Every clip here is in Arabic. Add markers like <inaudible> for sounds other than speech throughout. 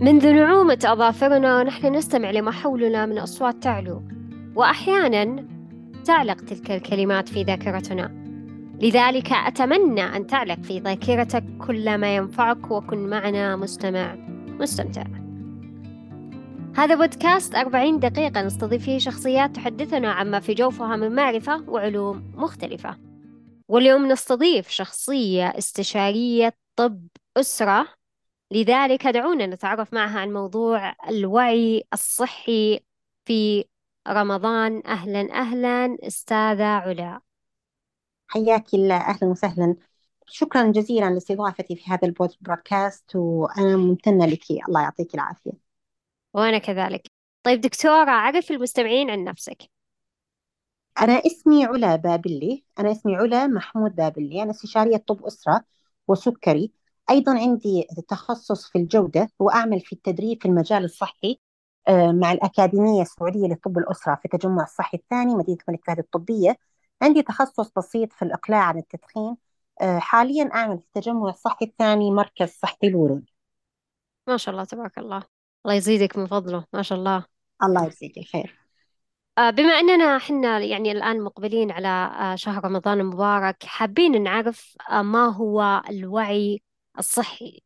منذ نعومة أظافرنا ونحن نستمع لما حولنا من أصوات تعلو وأحيانا تعلق تلك الكلمات في ذاكرتنا. لذلك أتمنى أن تعلق في ذاكرتك كل ما ينفعك وكن معنا مستمع مستمتع. هذا بودكاست 40 دقيقة نستضيف فيه شخصيات تحدثنا عما في جوفها من معرفة وعلوم مختلفة. واليوم نستضيف شخصية استشارية طب أسرة لذلك دعونا نتعرف معها عن موضوع الوعي الصحي في رمضان. أهلا أهلا أستاذة علا. حياك الله. أهلا وسهلا. شكرا جزيلا لاستضافتي في هذا البودكاست وأنا ممتنة لك. الله يعطيك العافية. وأنا كذلك. طيب دكتورة عرف المستمعين عن نفسك؟ أنا اسمي علا بابلي. أنا اسمي علا محمود بابلي. أنا استشارية طب أسرة وسكري. أيضا عندي تخصص في الجودة وأعمل في التدريب في المجال الصحي آه، مع الأكاديمية السعودية لطب الأسرة في تجمع الصحي الثاني مدينة الملك فهد الطبية. عندي تخصص بسيط في الإقلاع عن التدخين آه، حاليا أعمل في التجمع الصحي الثاني مركز صحي الورود. ما شاء الله تبارك الله. الله يزيدك من فضله ما شاء الله. الله يجزيك الخير آه، بما أننا حنا يعني الآن مقبلين على شهر رمضان المبارك حابين نعرف ما هو الوعي الصحي.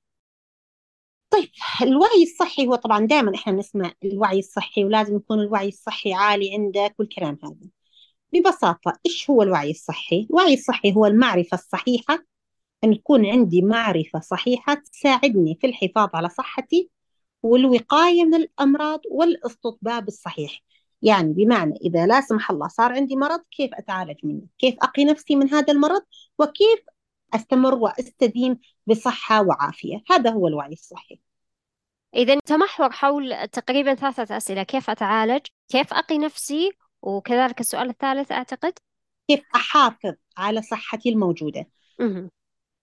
طيب الوعي الصحي هو طبعا دائما إحنا نسمع الوعي الصحي ولازم يكون الوعي الصحي عالي عندك والكلام هذا. ببساطة إيش هو الوعي الصحي؟ الوعي الصحي هو المعرفة الصحيحة. أن يكون عندي معرفة صحيحة تساعدني في الحفاظ على صحتي والوقاية من الأمراض والاستطباب الصحيح. يعني بمعنى إذا لا سمح الله صار عندي مرض كيف أتعالج منه؟ كيف أقي نفسي من هذا المرض؟ وكيف أستمر وأستديم بصحة وعافية. هذا هو الوعي الصحي إذا تمحور حول تقريبا ثلاثة أسئلة. كيف أتعالج؟ كيف أقي نفسي؟ وكذلك السؤال الثالث أعتقد؟ كيف أحافظ على صحتي الموجودة؟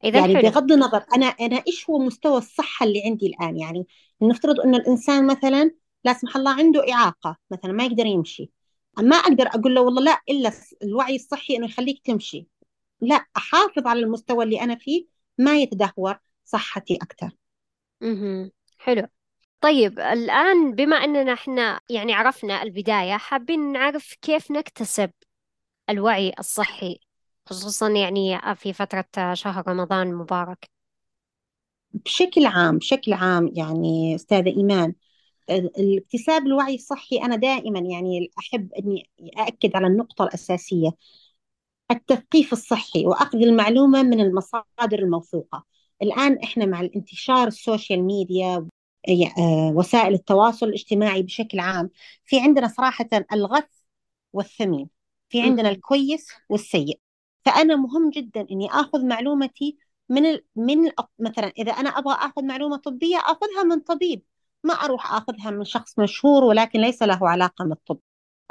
إذا يعني حلو. بغض النظر أنا أنا إيش هو مستوى الصحة اللي عندي الآن؟ يعني نفترض أن الإنسان مثلا لا سمح الله عنده إعاقة مثلا ما يقدر يمشي. ما أقدر أقول له والله لا إلا الوعي الصحي إنه يخليك تمشي. لا أحافظ على المستوى اللي أنا فيه ما يتدهور صحتي أكثر أها حلو. طيب الآن بما أننا إحنا يعني عرفنا البداية حابين نعرف كيف نكتسب الوعي الصحي خصوصا يعني في فترة شهر رمضان المبارك. بشكل عام بشكل عام يعني أستاذة إيمان الاكتساب الوعي الصحي أنا دائما يعني أحب أني أأكد على النقطة الأساسية. التثقيف الصحي وأخذ المعلومة من المصادر الموثوقة. الآن إحنا مع الانتشار ال social media آه، وسائل التواصل الاجتماعي بشكل عام في عندنا صراحة الغث والثمين في عندنا الكويس والسيء. فأنا مهم جدا إني آخذ معلومتي من ال... من مثلا إذا أنا أبغى آخذ معلومة طبية آخذها من طبيب. ما أروح آخذها من شخص مشهور ولكن ليس له علاقة بالطب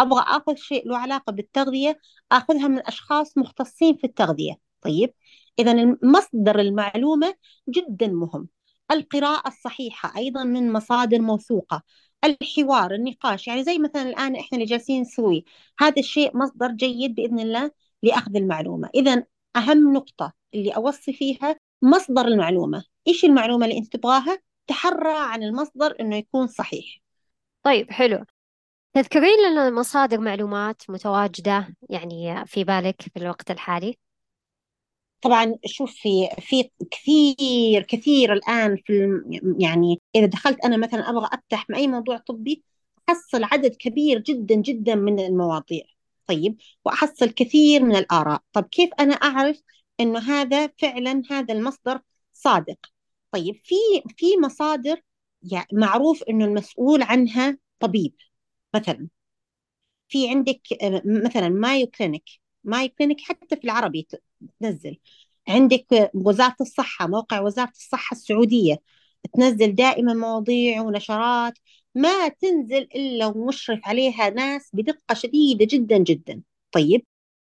أبغى آخذ شيء له علاقة بالتغذية آخذها من أشخاص مختصين في التغذية. طيب إذا مصدر المعلومة جدا مهم. القراءة الصحيحة أيضا من مصادر موثوقة. الحوار النقاش يعني زي مثلا الآن إحنا اللي جالسين نسوي. هذا الشيء مصدر جيد بإذن الله لأخذ المعلومة. إذا أهم نقطة اللي أوصي فيها مصدر المعلومة. إيش المعلومة اللي أنت تبغاها؟ تحرى عن المصدر إنه يكون صحيح. طيب حلو. تذكرين لنا مصادر معلومات متواجدة يعني في بالك في الوقت الحالي؟ طبعا شوفي في كثير كثير الآن في يعني إذا دخلت أنا مثلا أبغى أفتح أي موضوع طبي أحصل عدد كبير جدا جدا من المواضيع طيب؟ وأحصل كثير من الآراء. طب كيف أنا أعرف إنه هذا فعلا هذا المصدر صادق؟ طيب في في مصادر يعني معروف إنه المسؤول عنها طبيب. مثلا في عندك مثلا مايو كلينيك مايو كلينيك حتى في العربي تنزل. عندك وزارة الصحة موقع وزارة الصحة السعودية تنزل دائما مواضيع ونشرات ما تنزل إلا ومشرف عليها ناس بدقة شديدة جدا جدا. طيب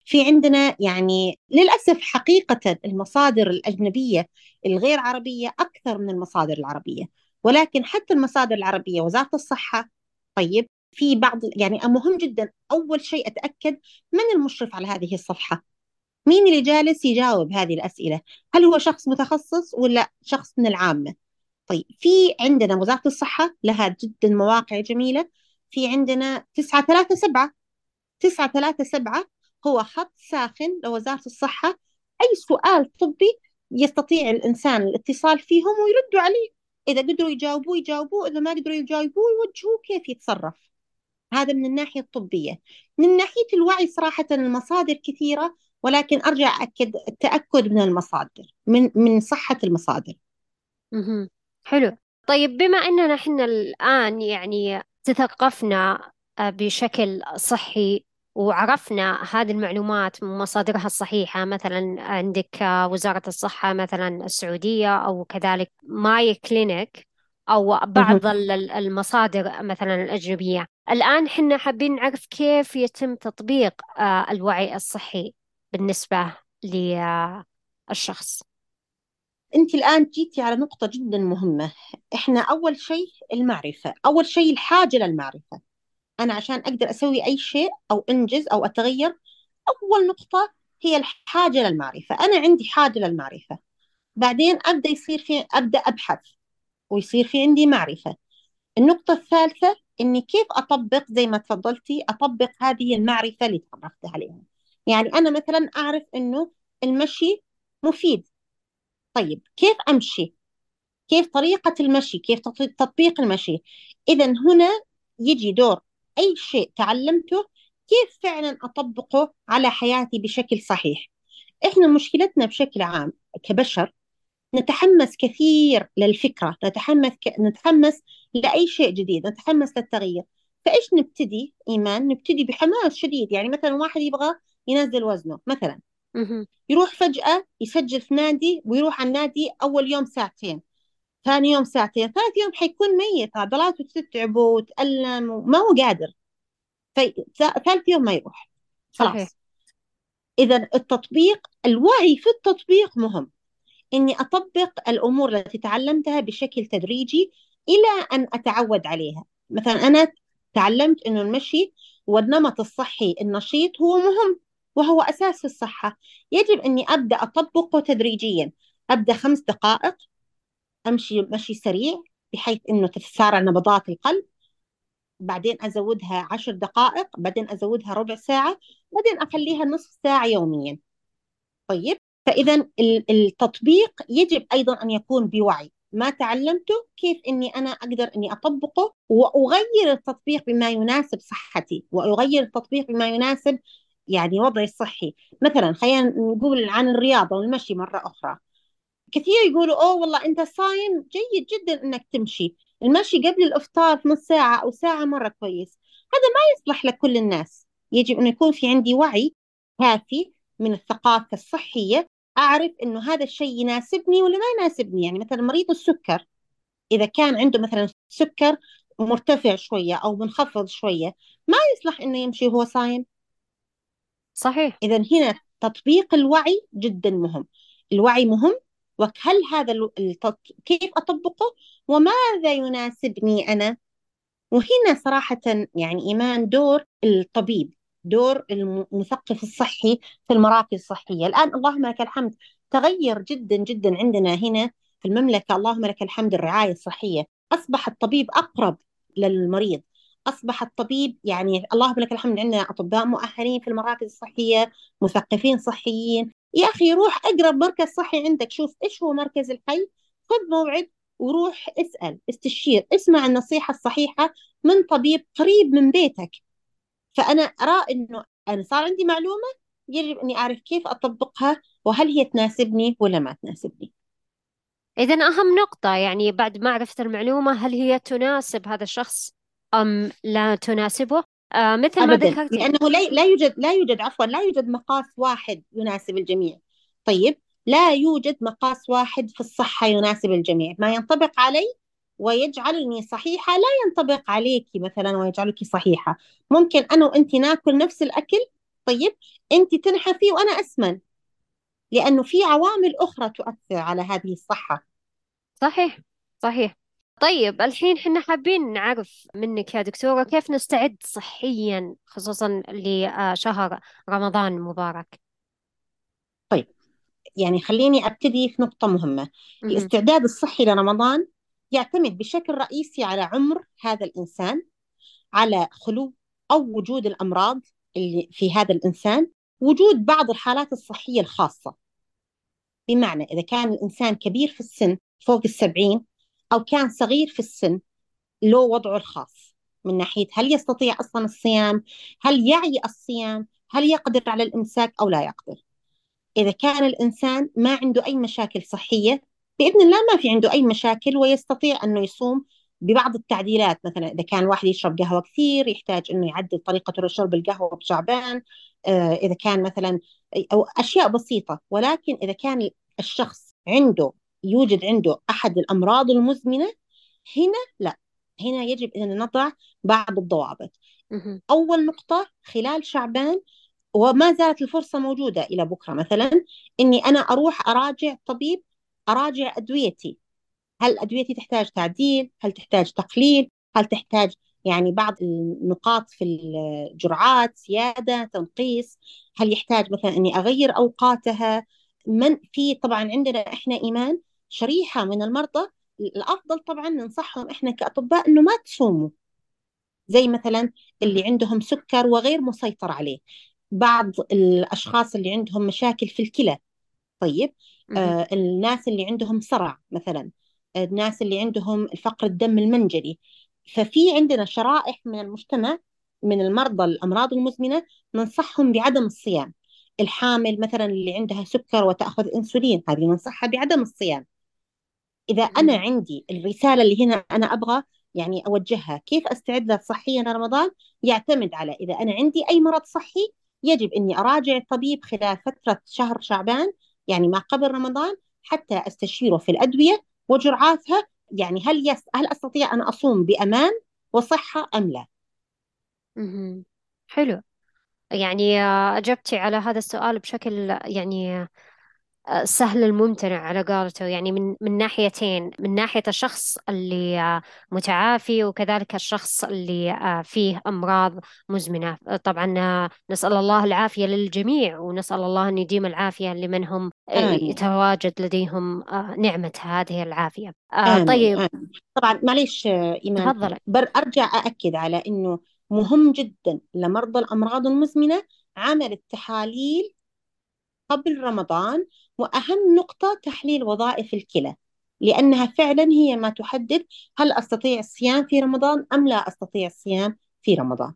في عندنا يعني للأسف حقيقة المصادر الأجنبية الغير عربية أكثر من المصادر العربية ولكن حتى المصادر العربية وزارة الصحة. طيب في بعض يعني مهم جدا أول شيء أتأكد من المشرف على هذه الصفحة. مين اللي جالس يجاوب هذه الأسئلة؟ هل هو شخص متخصص ولا شخص من العامة؟ طيب في عندنا وزارة الصحة لها جدا مواقع جميلة. في عندنا تسعة ثلاثة سبعة. تسعة ثلاثة سبعة هو خط ساخن لوزارة الصحة. أي سؤال طبي يستطيع الإنسان الاتصال فيهم ويردوا عليه. إذا قدروا يجاوبوه يجاوبوه. إذا ما قدروا يجاوبوه يوجهوه كيف يتصرف. هذا من الناحية الطبية. من ناحية الوعي صراحة المصادر كثيرة ولكن أرجع أكد التأكد من المصادر من من صحة المصادر. مهم. حلو. طيب بما أننا إحنا الآن يعني تثقفنا آه، بشكل صحي وعرفنا هذه المعلومات من مصادرها الصحيحة مثلا عندك آه، وزارة الصحة مثلا السعودية أو كذلك ماي كلينيك أو بعض ال- المصادر مثلا الأجنبية. الآن حنا حابين نعرف كيف يتم تطبيق آه، الوعي الصحي بالنسبة للشخص أنت الآن جيتي على نقطة جدا مهمة. إحنا أول شيء المعرفة أول شيء الحاجة للمعرفة. أنا عشان أقدر أسوي أي شيء أو أنجز أو أتغير أول نقطة هي الحاجة للمعرفة. أنا عندي حاجة للمعرفة. بعدين أبدأ يصير في أبدأ أبحث. ويصير في عندي معرفة. النقطة الثالثة إني كيف أطبق زي ما تفضلتي أطبق هذه المعرفة اللي تعرفت عليها. يعني أنا مثلا أعرف إنه المشي مفيد. طيب كيف أمشي؟ كيف طريقة المشي؟ كيف تط- تطبيق المشي؟ إذا هنا يجي دور أي شيء تعلمته كيف فعلا أطبقه على حياتي بشكل صحيح. إحنا مشكلتنا بشكل عام كبشر نتحمس كثير للفكرة نتحمس ك... نتحمس لأي شيء جديد نتحمس للتغيير. فإيش نبتدي؟ إيمان نبتدي بحماس شديد. يعني مثلا واحد يبغى ينزل وزنه مثلا. يروح فجأة يسجل في نادي ويروح على النادي أول يوم ساعتين. ثاني يوم ساعتين. ثالث يوم حيكون ميت. عضلاته تتعبه وتألم وما هو قادر. ثالث يوم ما يروح. خلاص. إذا التطبيق الوعي في التطبيق مهم. إني أطبق الأمور التي تعلمتها بشكل تدريجي إلى أن أتعود عليها. مثلا أنا تعلمت إنه المشي والنمط الصحي النشيط هو مهم وهو أساس الصحة. يجب أني أبدأ أطبقه تدريجيا. أبدأ خمس دقائق أمشي مشي سريع بحيث أنه تتسارع نبضات القلب. بعدين أزودها عشر دقائق بعدين أزودها ربع ساعة بعدين أخليها نصف ساعة يوميا. طيب؟ فإذا ال- التطبيق يجب أيضا أن يكون بوعي. ما تعلمته؟ كيف أني أنا أقدر أني أطبقه؟ وأغير التطبيق بما يناسب صحتي وأغير التطبيق بما يناسب يعني وضعي الصحي. مثلا خلينا نقول عن الرياضة والمشي مرة أخرى. كثير يقولوا أوه والله أنت صايم جيد جدا أنك تمشي. المشي قبل الإفطار في نص ساعة أو ساعة مرة كويس. هذا ما يصلح لكل الناس. يجب أن يكون في عندي وعي كافي من الثقافة الصحية أعرف أنه هذا الشيء يناسبني ولا ما يناسبني. يعني مثلا مريض السكر إذا كان عنده مثلا سكر مرتفع شوية أو منخفض شوية ما يصلح أنه يمشي وهو صايم؟ صحيح. إذا هنا تطبيق الوعي جدا مهم. الوعي مهم وهل هذا ال- التط... كيف أطبقه؟ وماذا يناسبني أنا؟ وهنا صراحة يعني إيمان دور الطبيب. دور المثقف الصحي في المراكز الصحية. الآن اللهم لك الحمد. تغير جدا جدا عندنا هنا في المملكة اللهم لك الحمد الرعاية الصحية. أصبح الطبيب أقرب للمريض. أصبح الطبيب يعني اللهم لك الحمد عندنا أطباء مؤهلين في المراكز الصحية مثقفين صحيين. يا أخي روح أقرب مركز صحي عندك. شوف إيش هو مركز الحي. خذ موعد وروح اسأل استشير اسمع النصيحة الصحيحة من طبيب قريب من بيتك. فأنا أرى أنه أنا صار عندي معلومة يجب أني أعرف كيف أطبقها وهل هي تناسبني ولا ما تناسبني. إذا أهم نقطة يعني بعد معرفة المعلومة هل هي تناسب هذا الشخص أم لا تناسبه؟ آه مثل ما أبدا ذكرت لأنه لا لا يوجد لا يوجد عفوا لا يوجد مقاس واحد يناسب الجميع. طيب لا يوجد مقاس واحد في الصحة يناسب الجميع. ما ينطبق علي ويجعلني صحيحة لا ينطبق عليك مثلا ويجعلك صحيحة. ممكن أنا وأنت نأكل نفس الأكل طيب أنت تنحفي وأنا أسمن. لأنه في عوامل أخرى تؤثر على هذه الصحة. صحيح صحيح. طيب الحين حنا حابين نعرف منك يا دكتورة كيف نستعد صحيا خصوصا لشهر رمضان المبارك؟ طيب يعني خليني أبتدي في نقطة مهمة. مهم. الاستعداد الصحي لرمضان يعتمد بشكل رئيسي على عمر هذا الإنسان على خلو أو وجود الأمراض اللي في هذا الإنسان وجود بعض الحالات الصحية الخاصة. بمعنى إذا كان الإنسان كبير في السن فوق السبعين أو كان صغير في السن له وضعه الخاص. من ناحية هل يستطيع أصلا الصيام؟ هل يعي الصيام؟ هل يقدر على الإمساك أو لا يقدر؟ إذا كان الإنسان ما عنده أي مشاكل صحية بإذن الله ما في عنده أي مشاكل ويستطيع أنه يصوم ببعض التعديلات. مثلا إذا كان الواحد يشرب قهوة كثير يحتاج أنه يعدل طريقة شرب القهوة بشعبان. آه، إذا كان مثلا أو أشياء بسيطة ولكن إذا كان الشخص عنده يوجد عنده أحد الأمراض المزمنة هنا لا. هنا يجب أن نضع بعض الضوابط. أول نقطة خلال شعبان وما زالت الفرصة موجودة إلى بكرة مثلا إني أنا أروح أراجع طبيب أراجع أدويتي. هل أدويتي تحتاج تعديل؟ هل تحتاج تقليل؟ هل تحتاج يعني بعض النقاط في الجرعات؟ زيادة؟ تنقيس هل يحتاج مثلا أني أغير أوقاتها؟ من في طبعا عندنا إحنا إيمان شريحة من المرضى الأفضل طبعا ننصحهم إحنا كأطباء إنه ما تصوموا. زي مثلا اللي عندهم سكر وغير مسيطر عليه. بعض الأشخاص اللي عندهم مشاكل في الكلى. طيب آه الناس اللي عندهم صرع مثلا الناس اللي عندهم فقر الدم المنجلي. ففي عندنا شرائح من المجتمع من المرضى الأمراض المزمنة ننصحهم بعدم الصيام. الحامل مثلا اللي عندها سكر وتأخذ أنسولين هذه ننصحها بعدم الصيام. إذا أنا عندي الرسالة اللي هنا أنا أبغى يعني أوجهها كيف أستعد لها صحيا لرمضان يعتمد على إذا أنا عندي أي مرض صحي يجب أني أراجع الطبيب خلال فترة شهر شعبان يعني ما قبل رمضان حتى أستشيره في الأدوية وجرعاتها يعني هل يس هل أستطيع أن أصوم بأمان وصحة أم لا؟ حلو يعني أجبتي على هذا السؤال بشكل يعني سهل الممتنع على قولته يعني من من ناحيتين من ناحية الشخص اللي متعافي وكذلك الشخص اللي فيه أمراض مزمنة طبعا نسأل الله العافية للجميع ونسأل الله أن يديم العافية لمن هم يتواجد لديهم نعمة هذه العافية آمين. طيب آمين. طبعا معليش إيمان تفضل أرجع أأكد على أنه مهم جدا لمرضى الأمراض المزمنة عمل التحاليل قبل رمضان وأهم نقطة تحليل وظائف الكلى لأنها فعلا هي ما تحدد هل أستطيع الصيام في رمضان أم لا أستطيع الصيام في رمضان.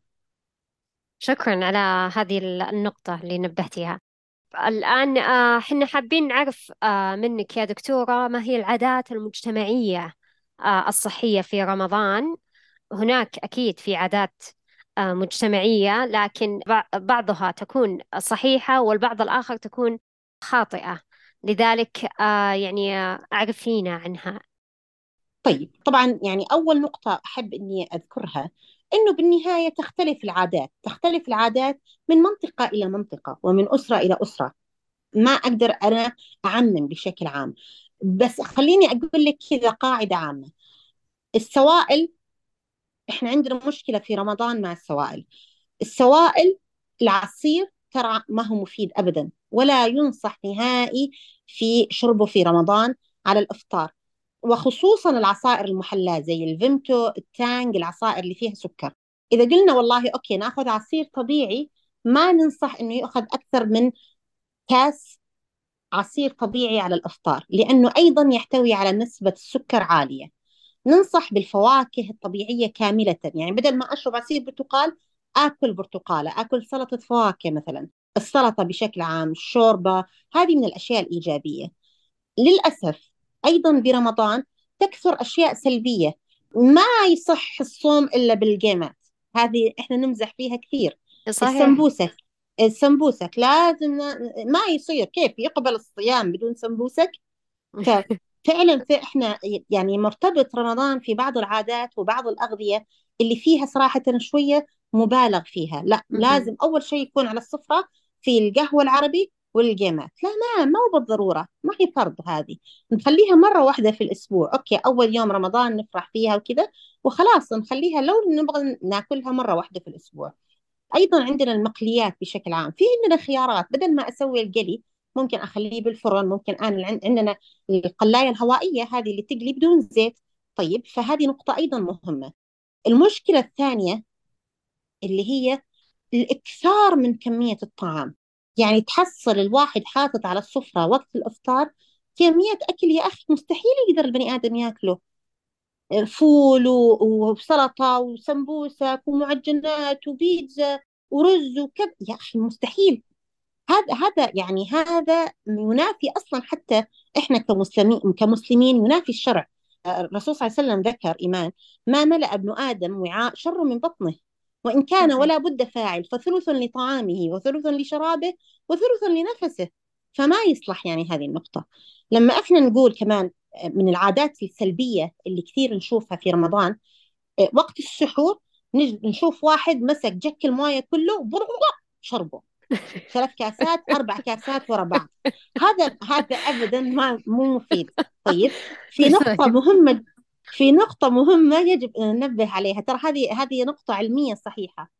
شكرا على هذه النقطة اللي نبهتيها. الآن آه، حنا حابين نعرف آه، منك يا دكتورة ما هي العادات المجتمعية آه، الصحية في رمضان. هناك أكيد في عادات مجتمعية لكن بعضها تكون صحيحة والبعض الآخر تكون خاطئة. لذلك آه، يعني أعرفينا عنها. طيب طبعا يعني أول نقطة أحب أني أذكرها أنه بالنهاية تختلف العادات تختلف العادات من منطقة إلى منطقة ومن أسرة إلى أسرة. ما أقدر أنا أعمم بشكل عام. بس خليني أقول لك كذا قاعدة عامة. السوائل إحنا عندنا مشكلة في رمضان مع السوائل. السوائل العصير ترى ما هو مفيد أبدا ولا ينصح نهائي في شربه في رمضان على الإفطار. وخصوصا العصائر المحلاة زي ال Vimto ال Tang العصائر اللي فيها سكر. إذا قلنا والله okay نأخذ عصير طبيعي ما ننصح إنه يأخذ أكثر من كاس عصير طبيعي على الإفطار لأنه أيضا يحتوي على نسبة السكر عالية. ننصح بالفواكه الطبيعية كاملة. يعني بدل ما أشرب عصير برتقال آكل برتقالة آكل سلطة فواكه مثلا. السلطة بشكل عام الشوربة هذه من الأشياء الإيجابية. للأسف أيضا برمضان تكثر أشياء سلبية. ما يصح الصوم إلا بالجيمات. هذه إحنا نمزح فيها كثير. صحيح. السمبوسك السمبوسك لازم ما يصير. كيف؟ يقبل الصيام بدون سمبوسك؟ <laughs> فعلا في إحنا يعني مرتبط رمضان في بعض العادات وبعض الأغذية اللي فيها صراحة شوية مبالغ فيها. لا لازم أول شيء يكون على السفرة في القهوة العربي والجيمات لا ما ما هو بالضرورة ما هي فرض هذه. نخليها مرة واحدة في الأسبوع. أوكي أول يوم رمضان نفرح فيها وكذا وخلاص نخليها لو نبغى ناكلها مرة واحدة في الأسبوع. أيضا عندنا المقليات بشكل عام. في عندنا خيارات. بدل ما أسوي القلي ممكن أخليه بالفرن ممكن أنا عندنا القلاية الهوائية هذه اللي تقلي بدون زيت. طيب فهذه نقطة أيضا مهمة. المشكلة الثانية اللي هي الإكثار من كمية الطعام. يعني تحصل الواحد حاطط على السفرة وقت الإفطار كمية أكل يا أخي مستحيل يقدر البني آدم يأكله. فول وسلطة وسمبوسك ومعجنات وبيتزا ورز وكذا يا أخي مستحيل. هذا هذا يعني هذا ينافي أصلا حتى إحنا كمسلمين كمسلمين ينافي الشرع. الرسول صلى الله عليه وسلم ذكر إيمان ما ملأ ابن آدم وعاء شر من بطنه وإن كان ولا بد فاعل فثلث لطعامه وثلث لشرابه وثلث لنفسه. فما يصلح يعني هذه النقطة. لما إحنا نقول كمان من العادات السلبية اللي كثير نشوفها في رمضان وقت السحور نشوف واحد مسك جك الموية كله شربه. ثلاث كاسات أربع كاسات ورا بعض. هذا هذا ابدا ما مو مفيد. طيب في نقطة مهمة في نقطة مهمة يجب أن ننبه عليها. ترى هذه هذه نقطة علمية صحيحة.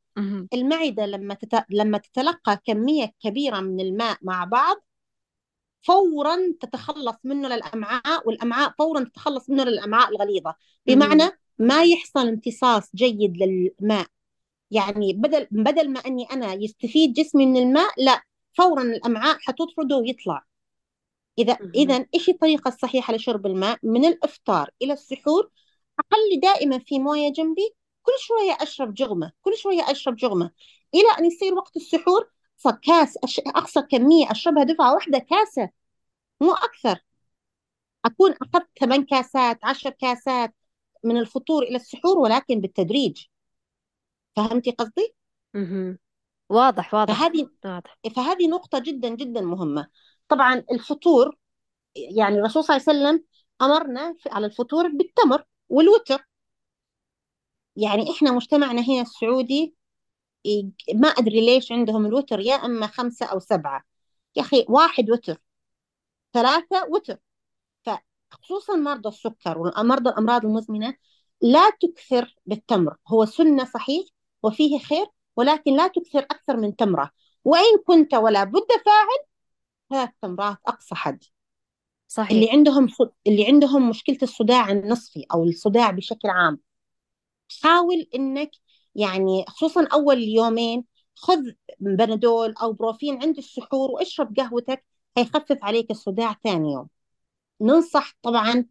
المعدة لما تت... لما تتلقى كمية كبيرة من الماء مع بعض فورا تتخلص منه للأمعاء والأمعاء فورا تتخلص منه للأمعاء الغليظة. بمعنى ما يحصل امتصاص جيد للماء. يعني بدل بدل ما أني أنا يستفيد جسمي من الماء لا فورا الأمعاء حتطرده ويطلع. اذا اذا إيش الطريقة الصحيحة لشرب الماء؟ من الإفطار إلى السحور اخلي دائما في موية جنبي كل شوية أشرب جغمة كل شوية أشرب جغمة. إلى أن يصير وقت السحور كاس أقصى كمية أشربها دفعة واحدة كاسة مو أكثر. أكون أخذت ثمان كاسات عشر كاسات من الفطور إلى السحور ولكن بالتدريج. فهمتي قصدي؟ أها واضح واضح فهذه واضح. فهذه نقطة جدا جدا مهمة. طبعا الفطور يعني الرسول صلى الله عليه وسلم أمرنا على الفطور بالتمر والوتر. يعني إحنا مجتمعنا هنا السعودي ما أدري ليش عندهم الوتر يا أما خمسة أو سبعة. يا أخي واحد وتر ثلاثة وتر. فخصوصا مرضى السكر ومرضى الأمراض المزمنة لا تكثر بالتمر. هو سنة صحيح وفيه خير ولكن لا تكثر أكثر من تمرة. وإن كنت ولا بد فاعل ثلاث تمرات أقصى حد. صحيح. اللي عندهم اللي عندهم مشكلة الصداع النصفي أو الصداع بشكل عام حاول إنك يعني خصوصا أول يومين خذ بنادول أو بروفين عند السحور واشرب قهوتك هيخفف عليك الصداع ثاني يوم. ننصح طبعا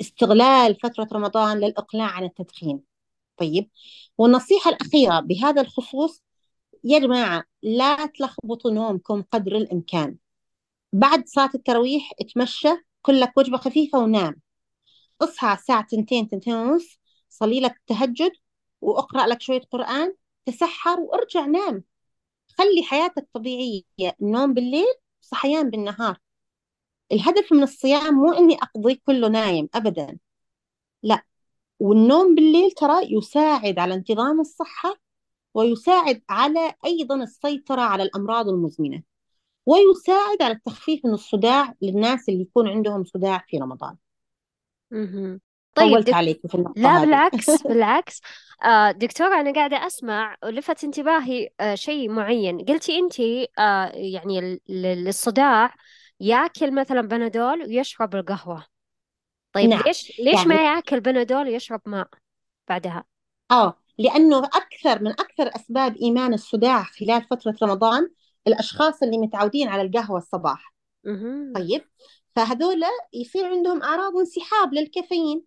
استغلال فترة رمضان للإقلاع عن التدخين. طيب. والنصيحة الأخيرة بهذا الخصوص يا جماعة لا تلخبطوا نومكم قدر الإمكان. بعد صلاة التراويح اتمشى كل لك وجبة خفيفة ونام. اصحى الساعة تنتين تنتين ونص صلي لك التهجد واقرأ لك شوية قرآن تسحر وارجع نام. خلي حياتك طبيعية. النوم بالليل صحيان بالنهار. الهدف من الصيام مو إني أقضي كله نايم ابدا. لا والنوم بالليل ترى يساعد على انتظام الصحة ويساعد على أيضا السيطرة على الأمراض المزمنة ويساعد على التخفيف من الصداع للناس اللي يكون عندهم صداع في رمضان. مهم. طيب طولت دك... عليك في النقطة لا هذه. بالعكس <laughs> بالعكس. آه دكتورة أنا قاعدة أسمع ولفت انتباهي آه شيء معين. قلتي أنت آه يعني ال- ال- الصداع ياكل مثلا بنادول ويشرب القهوة. طيب نعم ليش ليش يعني ما ياكل بنادول ويشرب ماء بعدها؟ آه لأنه أكثر من أكثر أسباب إيمان الصداع خلال فترة رمضان الأشخاص اللي متعودين على القهوة الصباح. مهم. طيب فهذول يصير عندهم أعراض انسحاب للكافيين.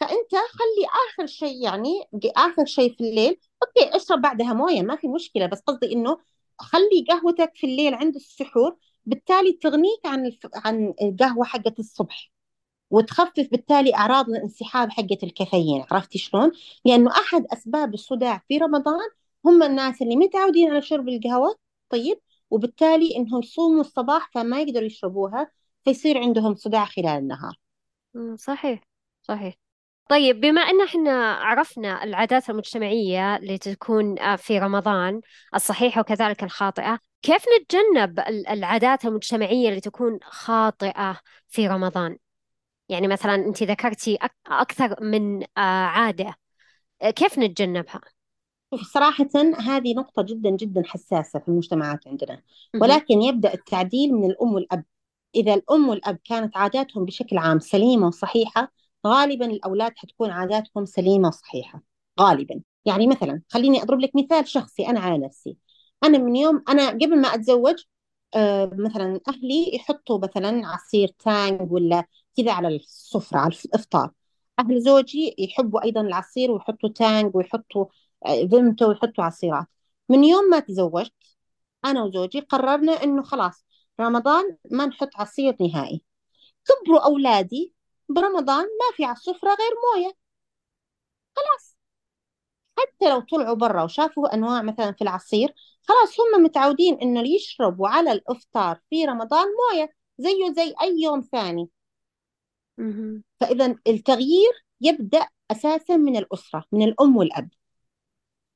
فأنت خلي آخر شيء يعني آخر شيء في الليل أوكي اشرب بعدها موية ما في مشكلة بس قصدي إنه خلي قهوتك في الليل عند السحور بالتالي تغنيك عن الف... عن القهوة حقة الصبح. وتخفف بالتالي أعراض الانسحاب حقة الكافيين عرفتي شلون؟ لأنه أحد أسباب الصداع في رمضان هم الناس اللي متعودين على شرب القهوة طيب؟ وبالتالي إنهم يصوموا الصباح فما يقدروا يشربوها فيصير عندهم صداع خلال النهار. صحيح صحيح. طيب بما أن إحنا عرفنا العادات المجتمعية اللي تكون آه، في رمضان الصحيحة وكذلك الخاطئة كيف نتجنب ال- العادات المجتمعية اللي تكون خاطئة في رمضان؟ يعني مثلا أنت ذكرتي أك- أكثر من آه، عادة آه، كيف نتجنبها؟ شوف صراحة هذه نقطة جدا جدا حساسة في المجتمعات عندنا. مهم. ولكن يبدأ التعديل من الأم والأب. إذا الأم والأب كانت عاداتهم بشكل عام سليمة وصحيحة غالبا الأولاد حتكون عاداتهم سليمة وصحيحة. غالبا. يعني مثلا خليني أضرب لك مثال شخصي أنا على نفسي. أنا من يوم أنا قبل ما أتزوج آه مثلا أهلي يحطوا مثلا عصير تانج ولا كذا على السفرة على الإفطار. أهل زوجي يحبوا أيضا العصير ويحطوا تانج ويحطوا آه، فيمتو ويحطوا عصيرات. من يوم ما تزوجت أنا وزوجي قررنا إنه خلاص رمضان ما نحط عصير نهائي. كبروا أولادي برمضان ما في على السفرة غير موية. خلاص. حتى لو طلعوا برا وشافوا أنواع مثلا في العصير خلاص هم متعودين إنه يشربوا على الإفطار في رمضان موية زيه زي أي يوم ثاني. فإذا التغيير يبدأ أساسا من الأسرة من الأم والأب.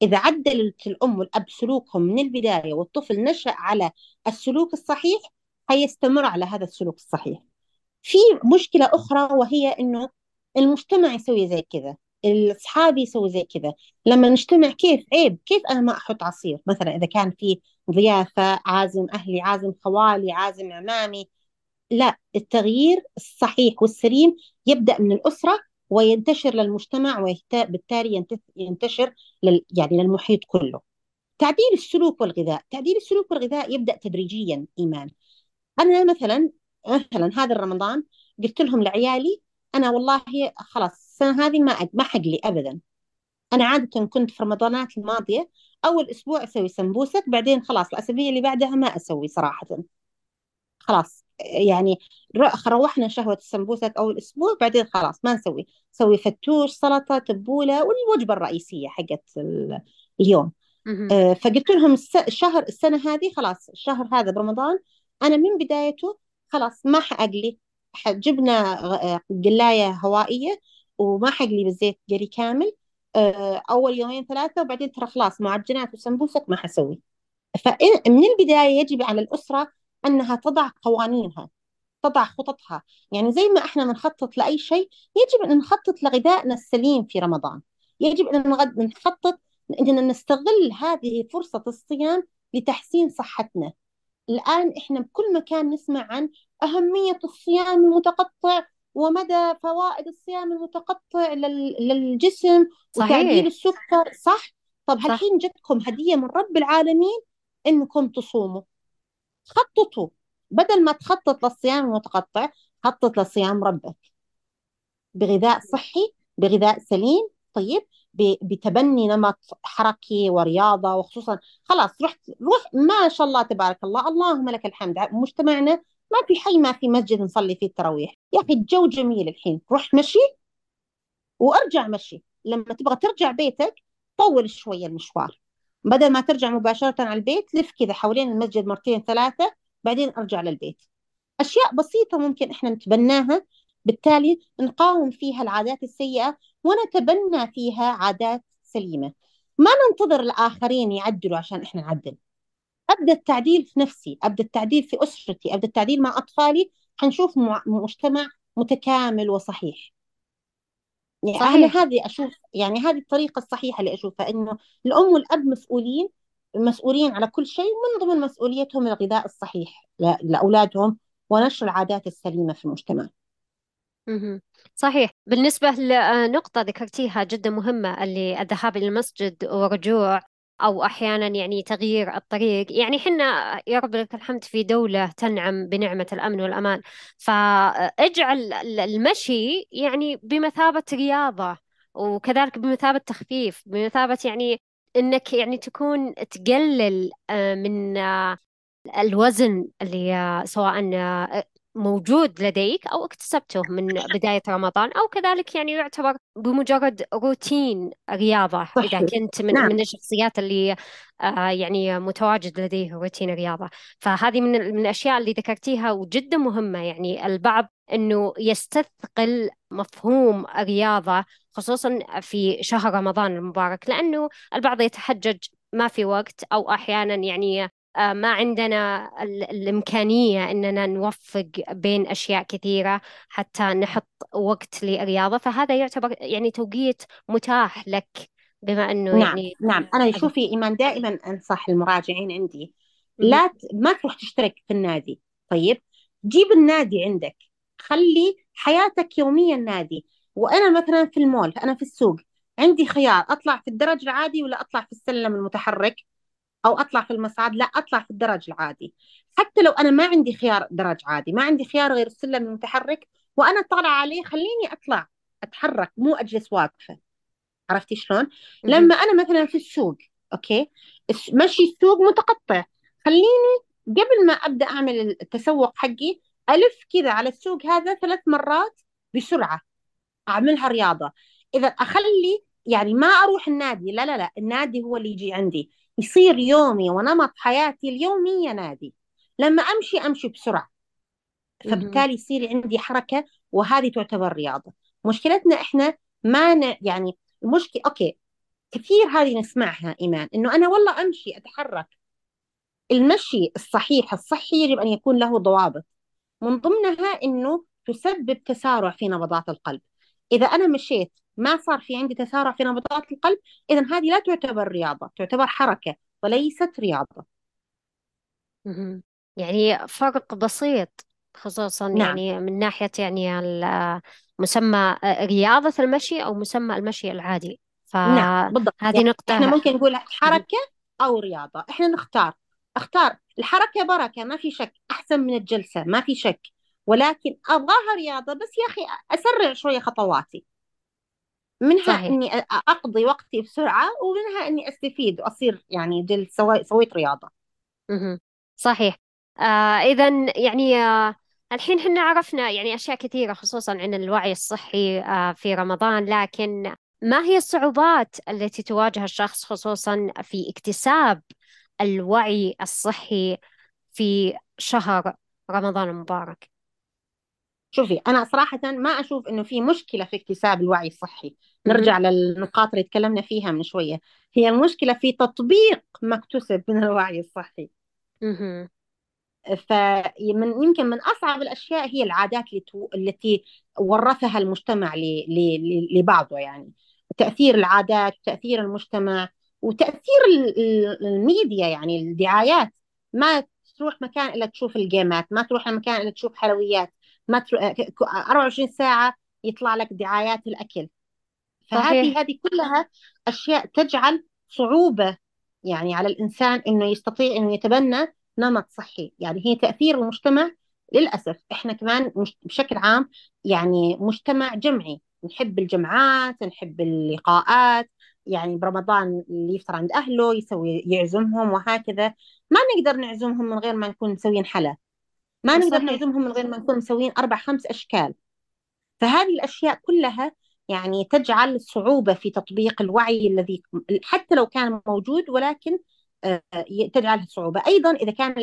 إذا عدلت الأم والأب سلوكهم من البداية والطفل نشأ على السلوك الصحيح حيستمر على هذا السلوك الصحيح. في مشكلة أخرى وهي إنه المجتمع يسوي زي كذا الأصحاب يسوي زي كذا. لما نجتمع كيف؟ عيب كيف أنا ما أحط عصير؟ مثلا إذا كان في ضيافة عازم أهلي عازم خوالي عازم عمامي لا التغيير الصحيح والسليم يبدأ من الأسرة وينتشر للمجتمع وبالتالي ينتشر لل يعني للمحيط كله. تعديل السلوك والغذاء تعديل السلوك والغذاء يبدأ تدريجيا إيمان. أنا مثلا مثلا هذا الرمضان قلت لهم لعيالي أنا والله خلاص السنة هذه ما ما حقلي أبدا. أنا عادة كنت في رمضانات الماضية أول أسبوع أسوي سمبوسك بعدين خلاص الأسابيع اللي بعدها ما أسوي صراحة. خلاص. يعني روحنا شهوة السمبوسك أول أسبوع بعدين خلاص ما نسوي. نسوي فتوش سلطة تبولة والوجبة الرئيسية حقت اليوم. آه، فقلت لهم الشهر السنة هذه خلاص الشهر هذا برمضان أنا من بدايته خلاص ما حأقلي. جبنا آه، قلاية هوائية وما حقلي بالزيت قلي كامل. آه، أول يومين ثلاثة وبعدين ترى خلاص معجنات وسمبوسك ما حسوي. فمن البداية يجب على الأسرة أنها تضع قوانينها تضع خططها. يعني زي ما إحنا بنخطط لأي شيء يجب أن نخطط لغذائنا السليم في رمضان. يجب أن نخطط أننا نستغل هذه فرصة الصيام لتحسين صحتنا. الآن إحنا بكل مكان نسمع عن أهمية الصيام المتقطع ومدى فوائد الصيام المتقطع للجسم صحيح. وتعديل السكر. صح؟ طب هالحين جتكم هدية من رب العالمين إنكم تصوموا. خططوا بدل ما تخطط للصيام المتقطع خطط لصيام ربك. بغذاء صحي بغذاء سليم. طيب بتبني نمط حركي ورياضة وخصوصا خلاص رحت روح ما شاء الله تبارك الله اللهم لك الحمد. مجتمعنا ما في حي ما في مسجد نصلي فيه التراويح. يا أخي الجو جميل الحين. روح مشي؟ وأرجع مشي. لما تبغى ترجع بيتك طول شوية المشوار. بدل ما ترجع مباشرة على البيت لف كذا حوالين المسجد مرتين ثلاثة بعدين ارجع للبيت. أشياء بسيطة ممكن إحنا نتبناها. بالتالي نقاوم فيها العادات السيئة ونتبنى فيها عادات سليمة. ما ننتظر الآخرين يعدلوا عشان إحنا نعدل. أبدأ التعديل في نفسي أبدأ التعديل في أسرتي أبدأ التعديل مع أطفالي. حنشوف مجتمع متكامل وصحيح. يعني صحيح. أنا هذه أشوف يعني هذه الطريقة الصحيحة اللي أشوفها إنه الأم والأب مسؤولين مسؤولين على كل شيء من ضمن مسؤوليتهم الغذاء الصحيح لأولادهم ونشر العادات السليمة في المجتمع. صحيح. بالنسبة لنقطة ذكرتيها جدا مهمة اللي الذهاب إلى المسجد ورجوع أو أحيانا يعني تغيير الطريق. يعني حنا يا رب لك الحمد في دولة تنعم بنعمة الأمن والأمان. فاجعل المشي يعني بمثابة رياضة وكذلك بمثابة تخفيف بمثابة يعني إنك يعني تكون تقلل آه، من آه، الوزن اللي آه، سواء موجود لديك أو اكتسبته من بداية رمضان أو كذلك يعني يعتبر بمجرد روتين رياضة صحيح. إذا كنت من, نعم. من الشخصيات اللي آه يعني متواجد لديه روتين رياضة فهذه من, من الأشياء اللي ذكرتيها وجدا مهمة يعني البعض أنه يستثقل مفهوم الرياضة خصوصا في شهر رمضان المبارك لأنه البعض يتحجج ما في وقت أو أحيانا يعني ما عندنا الإمكانية إننا نوفق بين أشياء كثيرة حتى نحط وقت للرياضة فهذا يعتبر يعني توقيت متاح لك بما أنه نعم يعني نعم. أنا شوفي إيمان دائما أنصح المراجعين عندي لا ت... ما تروح تشترك في النادي. طيب جيب النادي عندك. خلي حياتك يوميا نادي. وأنا مثلا في المول أنا في السوق عندي خيار أطلع في الدرج العادي ولا أطلع في السلم المتحرك؟ أو أطلع في المصعد لا أطلع في الدرج العادي. حتى لو أنا ما عندي خيار درج عادي ما عندي خيار غير السلم المتحرك وأنا طالعة عليه خليني أطلع أتحرك مو أجلس واقفة. عرفتي شلون. لما أنا مثلا في السوق أوكي؟ مشي السوق متقطع. خليني قبل ما أبدأ أعمل التسوق حقي ألف كذا على السوق هذا ثلاث مرات بسرعة. أعملها رياضة. إذا أخلي يعني ما أروح النادي لا لا لا النادي هو اللي يجي عندي. يصير يومي ونمط حياتي اليومية نادي. لما أمشي أمشي بسرعة. فبالتالي يصير عندي حركة وهذه تعتبر رياضة. مشكلتنا إحنا ما ن... يعني المشكلة أوكي كثير هذه نسمعها إيمان إنه أنا والله أمشي أتحرك. المشي الصحيح الصحي يجب أن يكون له ضوابط. من ضمنها إنه تسبب تسارع في نبضات القلب. إذا أنا مشيت ما صار في عندي تسارع في نبضات القلب اذا هذه لا تعتبر رياضة تعتبر حركة وليست رياضة. مهم. يعني فرق بسيط خصوصا نعم. يعني من ناحية يعني مسمى رياضة المشي أو مسمى المشي العادي. نعم بالضبط. فهذه يعني إحنا نقطة ممكن نقول مهم. حركة أو رياضة. إحنا نختار. أختار. الحركة بركة ما في شك. أحسن من الجلسة ما في شك. ولكن أبغاها رياضة. بس يا أخي أسرع شوية خطواتي. منها صحيح. إني أقضي وقتي بسرعة ومنها إني أستفيد وأصير يعني جل سوي سويت رياضة. مهم. صحيح. آه إذا يعني آه الحين حنا عرفنا يعني أشياء كثيرة خصوصا عن الوعي الصحي آه في رمضان لكن ما هي الصعوبات التي تواجه الشخص خصوصا في اكتساب الوعي الصحي في شهر رمضان المبارك؟ شوفي أنا صراحة ما أشوف إنه في مشكلة في اكتساب الوعي الصحي. نرجع للنقاط اللي تكلمنا فيها من شوية. هي المشكلة في تطبيق ما اكتسب من الوعي الصحي. فمن يمكن من أصعب الأشياء هي العادات التي ورثها المجتمع ل- ل- ل- لبعضه يعني. تأثير العادات تأثير المجتمع ال- الميديا يعني الدعايات. ما تروح مكان إلا تشوف الجيمات ما تروح مكان إلا تشوف حلويات. ما تروح 24 ساعة يطلع لك دعايات الأكل. صحيح. فهذه هذه كلها أشياء تجعل صعوبة يعني على الإنسان إنه يستطيع إنه يتبنى نمط صحي. يعني هي تأثير المجتمع للأسف. إحنا كمان مش بشكل عام يعني مجتمع جمعي. نحب الجمعات نحب اللقاءات. يعني برمضان اللي يفطر عند أهله يسوي يعزمهم وهكذا. ما نقدر نعزمهم من غير ما نكون مسوين حلا. ما نقدر صحيح نعزمهم من غير ما نكون مسوين أربع خمس أشكال. فهذه الأشياء كلها يعني تجعل صعوبة في تطبيق الوعي الذي حتى لو كان موجود ولكن آه، تجعل صعوبة. أيضا إذا كان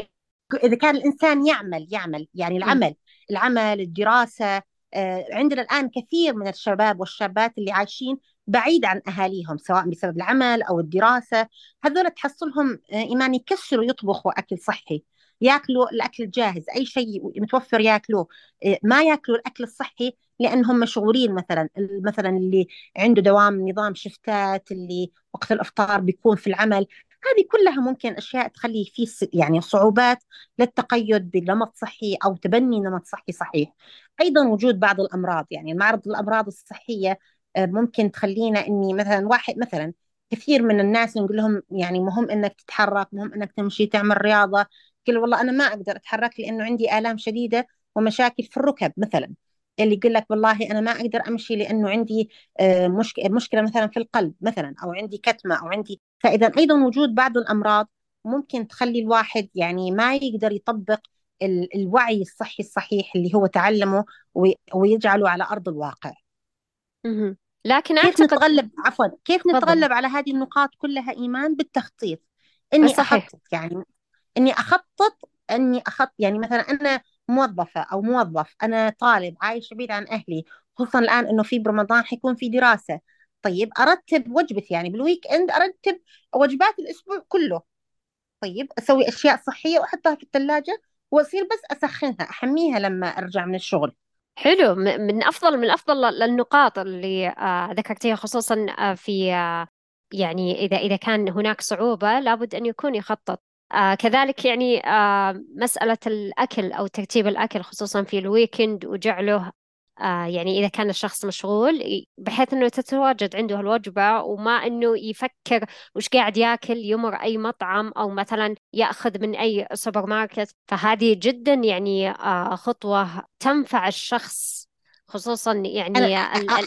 إذا كان الإنسان يعمل يعمل يعني مم. العمل العمل الدراسة آه، عندنا الآن كثير من الشباب والشابات اللي عايشين بعيد عن أهاليهم سواء بسبب العمل أو الدراسة. هذول تحصلهم آه، إيمان يكسروا يطبخوا أكل صحي. ياكلوا الأكل الجاهز أي شيء متوفر ياكلوه. آه، ما ياكلوا الأكل الصحي لأنهم مشغولين مثلا مثلا اللي عنده دوام نظام شفتات اللي وقت الإفطار بيكون في العمل. هذه كلها ممكن أشياء تخلي في يعني صعوبات للتقيد بنمط صحي أو تبني نمط صحي صحيح. أيضا وجود بعض الأمراض يعني معرض الأمراض الصحية آه، ممكن تخلينا إني مثلا واحد مثلا كثير من الناس نقول لهم يعني مهم إنك تتحرك مهم إنك تمشي تعمل رياضة. قل والله أنا ما أقدر أتحرك لأنه عندي آلام شديدة ومشاكل في الركب مثلا. اللي يقول لك والله أنا ما أقدر أمشي لأنه عندي آه، مشك- مشكلة مثلا في القلب مثلا أو عندي كتمة أو عندي. فإذا أيضا وجود بعض الأمراض ممكن تخلي الواحد يعني ما يقدر يطبق ال- الوعي الصحي الصحيح اللي هو تعلمه وي- ويجعله على أرض الواقع. لكن كيف أعتقد نتغلب عفوا كيف نتغلب على هذه النقاط كلها إيمان بالتخطيط؟ إني صحيح. أخطط يعني إني أخطط إني اخط يعني مثلا أنا موظفة أو موظف أنا طالب عايش بعيد عن أهلي خصوصا الآن إنه في برمضان حيكون في دراسة طيب أرتب وجبتي يعني بال weekend أرتب وجبات الأسبوع كله. طيب أسوي أشياء صحية وأحطها في الثلاجه وأصير بس أسخنها أحميها لما أرجع من الشغل. حلو. من أفضل من أفضل النقاط اللي آه، ذكرتيها خصوصا آه، في آه، يعني إذا إذا كان هناك صعوبة لابد أن يكون يخطط. آه، كذلك يعني آه، مسألة الأكل أو ترتيب الأكل خصوصا في ال weekend وجعله آه يعني إذا كان الشخص مشغول بحيث إنه تتواجد عنده الوجبة وما إنه يفكر وش قاعد ياكل يمر أي مطعم أو مثلا يأخذ من أي سوبر ماركت. فهذه جدا يعني آه خطوة تنفع الشخص خصوصا يعني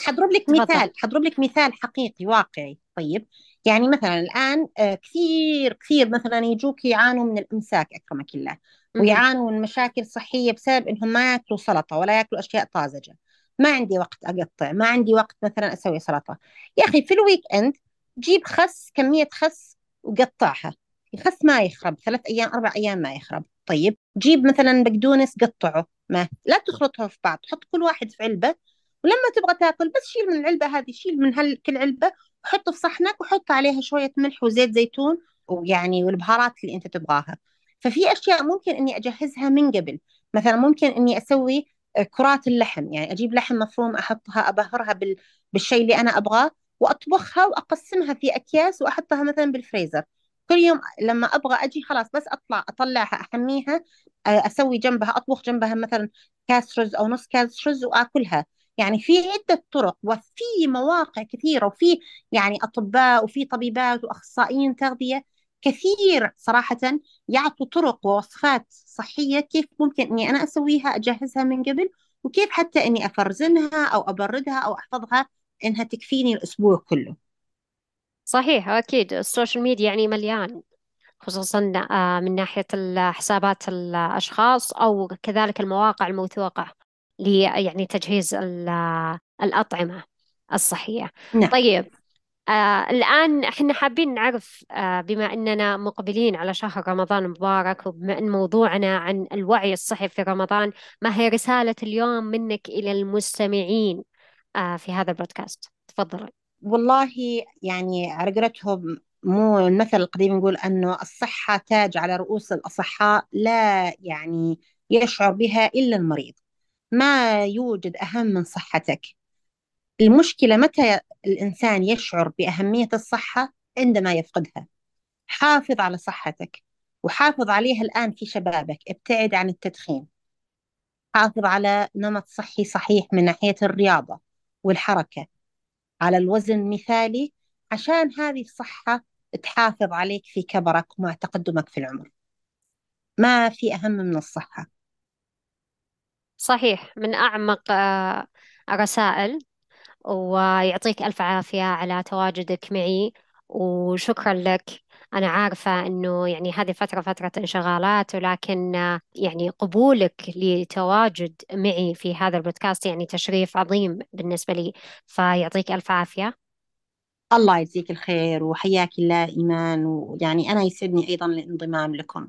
حضرب لك مثال حضرب لك مثال حقيقي واقعي. طيب يعني مثلا الآن آه، كثير كثير مثلا يجوك يعانوا من الإمساك أكرمك الله ويعانوا من مشاكل صحية بسبب إنهم ما يأكلوا سلطة ولا يأكلوا أشياء طازجة. ما عندي وقت أقطع ما عندي وقت مثلا أسوي سلطة. يا أخي في الويك إند جيب خس كمية خس وقطعها. الخس ما يخرب ثلاث أيام أربع أيام ما يخرب. طيب جيب مثلا بقدونس قطعه ما لا تخلطه في بعض حط كل واحد في علبة ولما تبغى تأكل بس شيل من العلبة هذه شيل من هل كل علبة وحطه في صحنك وحط عليها شوية ملح وزيت زيتون ويعني والبهارات اللي أنت تبغاها. ففي أشياء ممكن إني أجهزها من قبل. مثلا ممكن إني أسوي آه، كرات اللحم. يعني أجيب لحم مفروم أحطها أبهرها بال... بالشيء اللي أنا أبغاه وأطبخها وأقسمها في أكياس وأحطها مثلا بالفريزر. كل يوم لما أبغى أجي خلاص بس أطلع أطلعها أحميها آه، أسوي جنبها أطبخ جنبها مثلا كاس رز أو نص كاس رز وآكلها. يعني في عدة طرق وفي مواقع كثيرة وفي يعني أطباء وفي طبيبات وأخصائيين تغذية كثير صراحة يعطوا طرق ووصفات صحية كيف ممكن إني أنا أسويها أجهزها من قبل وكيف حتى إني أفرزنها أو أبردها أو أحفظها إنها تكفيني الأسبوع كله. صحيح أكيد. السوشيال ميديا يعني مليان خصوصا آه، من ناحية حسابات الأشخاص أو كذلك المواقع الموثوقة. يعني تجهيز الأطعمة الصحية. نعم. طيب آه الآن إحنا حابين نعرف آه بما أننا مقبلين على شهر رمضان المبارك وبما أن موضوعنا عن الوعي الصحي في رمضان ما هي رسالة اليوم منك إلى المستمعين آه في هذا البودكاست؟ تفضل والله يعني على قولتهم مو المثل القديم يقول أنه الصحة تاج على رؤوس الأصحاء لا يعني يشعر بها إلا المريض. ما يوجد أهم من صحتك. المشكلة متى الإنسان يشعر بأهمية الصحة؟ عندما يفقدها. حافظ على صحتك وحافظ عليها الآن في شبابك. ابتعد عن التدخين. حافظ على نمط صحي صحيح من ناحية الرياضة والحركة. على الوزن مثالي عشان هذه الصحة تحافظ عليك في كبرك ومع تقدمك في العمر. ما في أهم من الصحة. صحيح من أعمق آه، الرسائل ويعطيك ألف عافية على تواجدك معي وشكرا لك. أنا عارفة أنه يعني هذه فترة فترة انشغالات ولكن يعني قبولك لتواجد معي في هذا البودكاست يعني تشريف عظيم بالنسبة لي. فيعطيك ألف عافية. الله يجزيك الخير وحياك الله إيمان ويعني أنا يسعدني أيضا الانضمام لكم.